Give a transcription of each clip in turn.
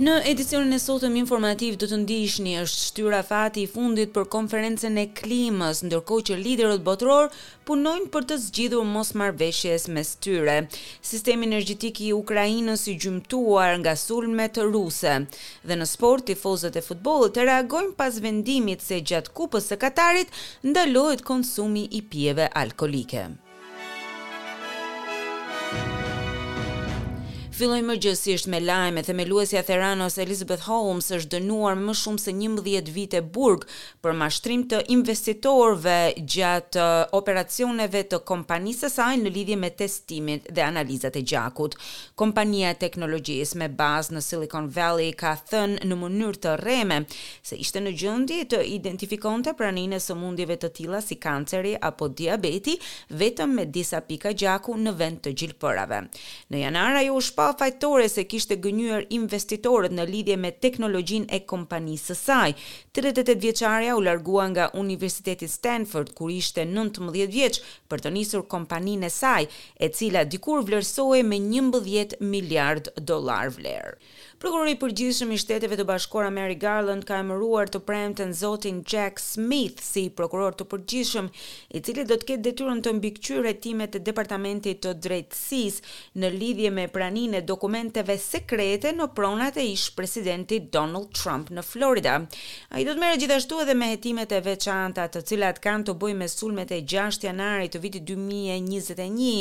Në edicionin e sotëm informativ do të ndiqni është shtyrë afati i fundit për konferencën e klimës, ndërkohë që liderët botërorë punojnë për të zgjidhur mosmarrëveshjet mes tyre. Sistemi energjetik i Ukrainës i gjymtuar nga sulmet ruse. Dhe në sport, tifozët e futbollit reagojnë pas vendimit se gjatë Kupës së Katarit ndalohet konsumi i pijeve alkoolike. Fillojmë gjerësisht me lajme, themeluesja e Theranos Elizabeth Holmes është dënuar me më shumë se njëmbëdhjetë vite burg për mashtrim të investitorëve gjatë operacioneve të kompanisë së saj në lidhje me testimin dhe analizat e gjakut. Kompania e teknologjisë me bazë në Silicon Valley ka thënë në mënyrë të rreme se ishte në gjendje të identifikonte praninë e sëmundjeve të tilla si kanceri apo diabeti vetëm me disa pika gjaku në vend të gjilpërave. Në janar ajo u shpall fajtore se kishte gënjyer investitorët në lidhje me teknologjinë e kompanisë së saj, Tridhjetë e tetë vjeçarja u largua nga Universiteti Stanford kur ishte nëntëmbëdhjetë vjeç për të nisur kompaninë e saj, e cila dikur vlerësohej me njëmbëdhjetë miliardë dollarë vlerë. Prokurori i Përgjithshëm i Shteteve të Bashkuara Merrick Garland ka emëruar të premten zotin Jack Smith si Prokuror të Përgjithshëm, i cili do të ketë detyrën të mbikëqyrë hetimet e Departamentit të Drejtësisë në lidhje me praninë e dokumenteve sekrete në pronat e ish-presidentit Donald Trump në Florida. Ai do të merret gjithashtu edhe me hetimet e veçanta të cilat kanë të bëjnë me sulmet e gjashtë janarit të vitit dy mijë e njëzet e një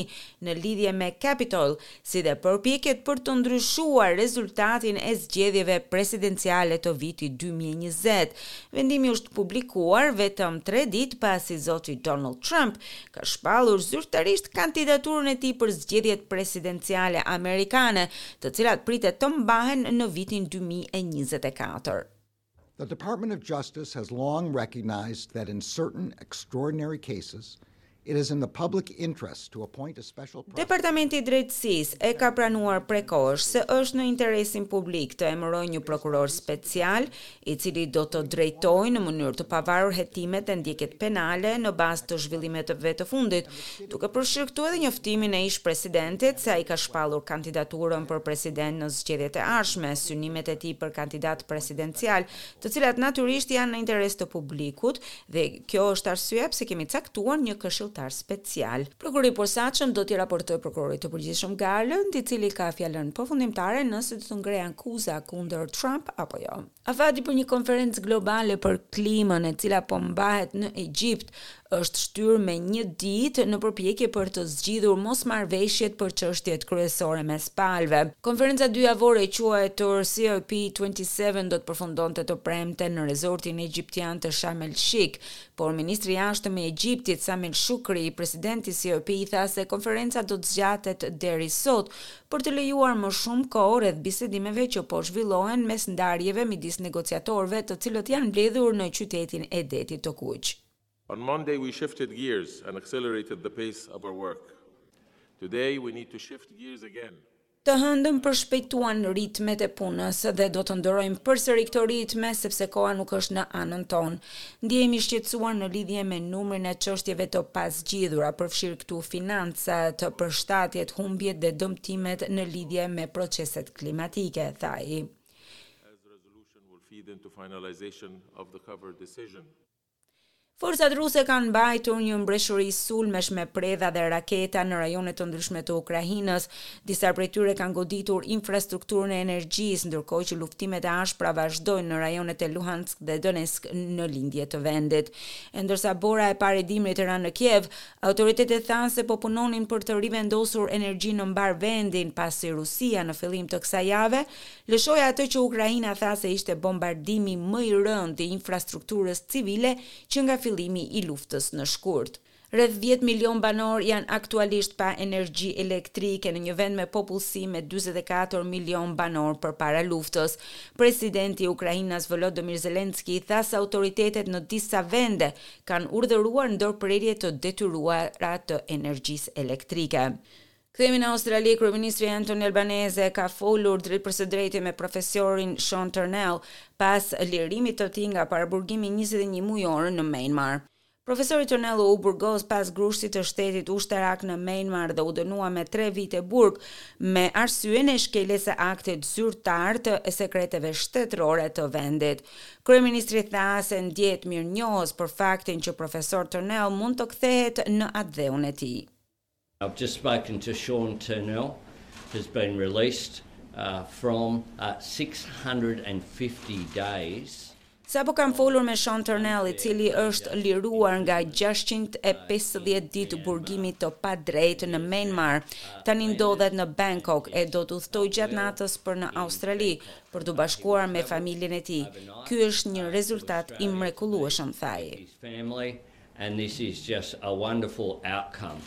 në lidhje me Capitol, si dhe përpjekjet për të ndryshuar rezultatin e zgjedhjeve presidenciale të vitit dy mijë e njëzet. Vendimi është publikuar vetëm tre ditë pasi zoti Donald Trump ka shpallur zyrtarisht kandidaturën e tij për zgjedhjet presidenciale amerikane, të cilat pritet të mbahen në vitin dy mijë e njëzet e katër. The Department of Justice has long recognized that in certain extraordinary cases, it is in the public interest to appoint a special prosecutor. Departamenti i Drejtësisë e ka pranuar prej kohësh se është në interesin publik të emërojë një prokuror special i cili do të drejtojë në mënyrë të pavarur hetimet dhe ndjekjet penale në bazë të zhvillimeve të fundit, duke përfshirë këtu edhe njoftimin e ish-presidentit se ai ka shpallur kandidaturën për president në zgjedhjet e ardhshme, synimet e tij për kandidat presidencial, të cilat natyrisht janë në interes të publikut dhe kjo është arsyeja pse kemi caktuar një këshilltar special. Prokurori i posaçëm do t'i raportojë prokurorit të përgjithshëm Garland, i cili ka fjalën përfundimtare nëse do të ngrejë akuza kundër Trump apo jo. Afati për një konferencë globale për klimën, e cila po mbahet në Egjipt, është shtyrë me një ditë në përpjekje për të zgjidhur mosmarrëveshjet për çështjet kryesore mes palëve. Konferenca dyjavore e quajtur COP twenty seven do të përfundonte të premten në rezortin egjiptian të Sharm el Sheikh, por ministri i Jashtëm i Egjiptit, Sameh Shukri, president i COP tha se konferenca do të zgjatet deri sot, për të lejuar më shumë kohë rreth bisedimeve që po zhvillohen mes ndarjeve midis negociatorëve të cilët janë mbledhur në qytetin e Detit të Kuq. On Monday we shifted gears and accelerated the pace of our work. Today we need to shift gears again. Të hënën përshpejtuan ritmet e punës dhe do të ndërrojmë përsëri këto ritme sepse koha nuk është në anën tonë. Ndihemi të shqetësuar në lidhje me numrin e çështjeve të pazgjidhura, përfshirë këtu financat, përshtatjet, humbjet dhe dëmtimet në lidhje me proceset klimatike, tha ai. Forcat ruse kanë mbajtur një breshëri sulmesh me predha dhe raketa në rajone të ndryshme të Ukrainës. Disa prej tyre kanë goditur infrastrukturën e energjisë, ndërkohë që luftimet e ashpra vazhdojnë në rajonet e Luhansk dhe Donetsk në lindje të vendit. E ndërsa bora e parë e dimrit ra në Kiev, autoritetet thanë se po punonin për të rivendosur energjinë në mbarë vendin, pasi Rusia në fillim të kësaj jave lëshoi atë që Ukraina tha se ishte bombardimi më i rëndë i infrastrukturës civile që nga fillimi i luftës në shkurt. Rreth dhjetë milionë banorë janë aktualisht pa energji elektrike në një vend me popullsi me dyzet e katër milionë banorë përpara luftës. Presidenti ukrainas Volodymyr Zelensky tha se autoritetet në disa vende kanë urdhëruar ndërprerje të detyruara të energjisë elektrike. Kthehemi në Australi, kryeministri Anthony Albanese ka folur drejtpërsëdrejti me profesorin Sean Turnell pas lirimit të tij nga paraburgimi 21 mujor në Myanmar. Profesori Turnell u burgos pas grushtit të shtetit ushtarak në Myanmar dhe u dënua me tre vite burg me arsyen e shkeljes së aktit zyrtar të sekreteve shtetërore të vendit. Kryeministri tha se ndjehet mirënjohës për faktin që profesor Turnell mund të kthehet në atdheun e tij. I've just spoken to Sean Turnell who's been released from six hundred and fifty days. Sapo kam folur me Sean Turnell i cili është liruar nga gjashtëqind e pesëdhjetë ditë burgimi të padrejtë në Myanmar, tani ndodhet në Bangkok e do të udhëtojë gjatë natës për në Australi për t'u bashkuar me familjen e tij. Ky është një rezultat i mrekullueshëm, tha ai. And this is just a wonderful outcome.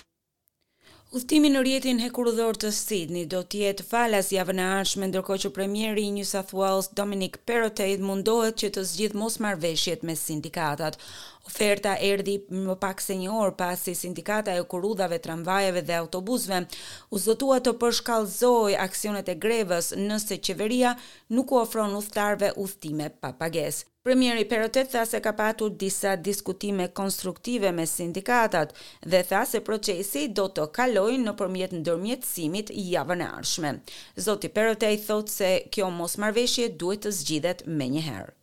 Udhëtimi në rrjetin hekurudhor të Sydney do të jetë falas javën e ardhshme ndërkohë që premieri i New South Wales, Dominic Perrottet mundohet që të zgjidhë mosmarrëveshjet me sindikatat. Oferta erdhi më pak se një orë pasi sindikata e hekurudhave, tramvajeve dhe autobusëve u zotua të përshkallëzojë aksionet e grevës nëse qeveria nuk u ofron udhëtarëve udhëtime pa pagesë. Premieri Perrottet tha se ka patur disa diskutime konstruktive me sindikatat dhe tha se procesi do të kalojë nëpërmjet ndërmjetësimit javën e ardhshme. Zoti Perrottet thotë se kjo mosmarrëveshje duhet të zgjidhet menjëherë.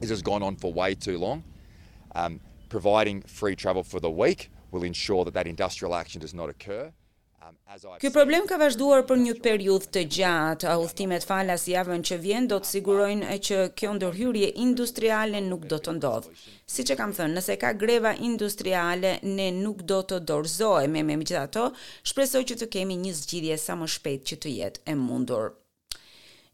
This has gone on for way too long. Providing free travel for the week will ensure that that industrial action does not occur. Ky problem ka vazhduar për një periudhë të gjatë. Udhëtimet falas javën që vjen do të sigurojnë që kjo ndërhyrje industriale nuk do të ndodhë. Siç e kam thënë, nëse ka greva industriale, ne nuk do të dorëzohemi. Megjithatë, shpresoj që të kemi një zgjidhje sa më shpejt që të jetë e mundur.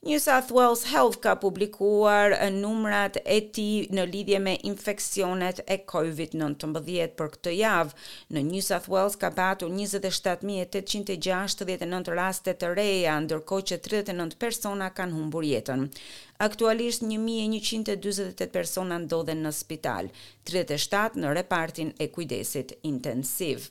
New South Wales Health ka publikuar numrat e tij në lidhje me infeksionet e COVID-19 për këtë javë. Në New South Wales ka patur 27869 raste të reja, ndërkohë që 39 persona kanë humbur jetën. Aktualisht 1148 persona ndodhen në spital, 37 në repartin e kujdesit intensiv.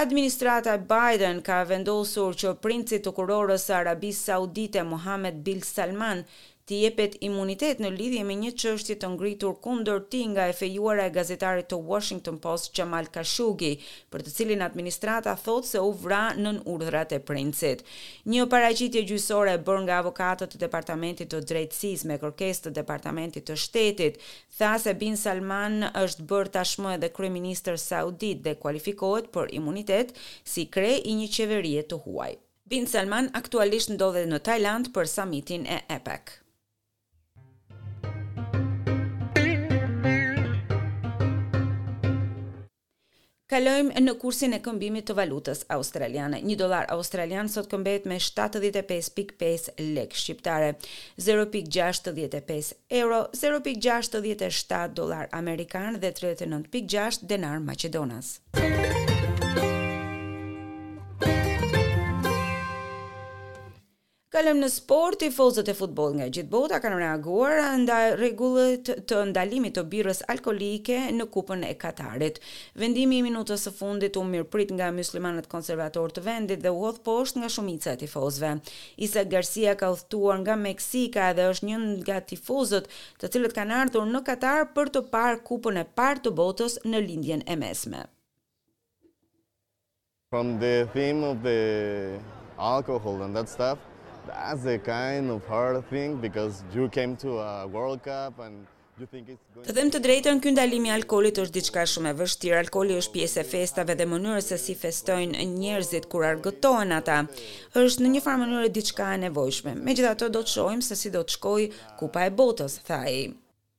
Administrata e Biden ka vendosur që Princit të Kurorës së Arabisë Saudite, Mohammed bin Salman, t'i jepet imunitet në lidhje me një çështje të ngritur kundër tij nga e fejuara e gazetarit të Washington Post Jamal Khashoggi, për të cilin administrata thotë se u vra nën urdhrat e Princit. Një paraqitje gjyqësore e bërë nga avokatët e Departamentit të Drejtësisë me kërkesë të Departamentit të Shtetit tha se Bin Salman është bërë tashmë edhe kryeministër saudit dhe kualifikohet për imunitet si kre i një qeverie të huaj. Bin Salman aktualisht ndodhet në Tajlandë për samitin e APEC. Kalojmë në kursin e këmbimit të valutës australiane. Një dollar australian sot këmbehet me shtatëdhjetë e pesë pikë pesë lekë shqiptare, zero pikë gjashtëdhjetë e pesë euro, zero pikë gjashtëdhjetë e shtatë dollarë amerikanë dhe tridhjetë e nëntë pikë gjashtë denarë maqedonas. Kalojmë në sport, tifozët e futbollit nga gjithë bota kanë reaguar ndaj rregullit të ndalimit të birrës alkoolike në Kupën e Katarit. Vendimi i minutës së fundit u mirëprit nga myslimanët konservatorë të vendit dhe u hodh poshtë nga shumica e tifozëve. Isaac Garcia ka udhëtuar nga Meksika dhe është një nga tifozët të cilët kanë ardhur në Katar për të parë Kupën e parë të Botës në Lindjen e Mesme. From the theme of the alcohol and that stuff, that's a kind of hard thing because you came to a World Cup and Të them të drejtën, ky ndalim i alkoolit është diçka shumë e vështirë. Alkooli është pjesë e festave dhe mënyrës se si festojnë njerëzit kur argëtohen ata. Është në një farë mënyre diçka e nevojshme. Megjithatë do të shohim se si do të shkojë Kupa e Botës, tha ai.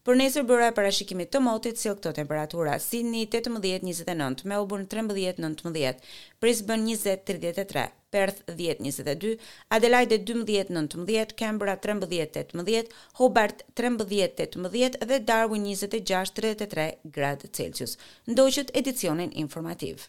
Për nesër byroja e parashikimit të motit sjell këto temperatura, Sidni tetëmbëdhjetë njëzet e nëntë, Melburn trembëdhjetë nëntëmbëdhjetë, Brisbën njëzet tridhjetë e tre, Perth dhjetë njëzet e dy, Adelaide dymbëdhjetë nëntëmbëdhjetë, Canberra trembëdhjetë tetëmbëdhjetë, Hobart trembëdhjetë tetëmbëdhjetë dhe Darwin njëzet e gjashtë tridhjetë e tre gradë Celsius. Ndoqët edicionin informativ.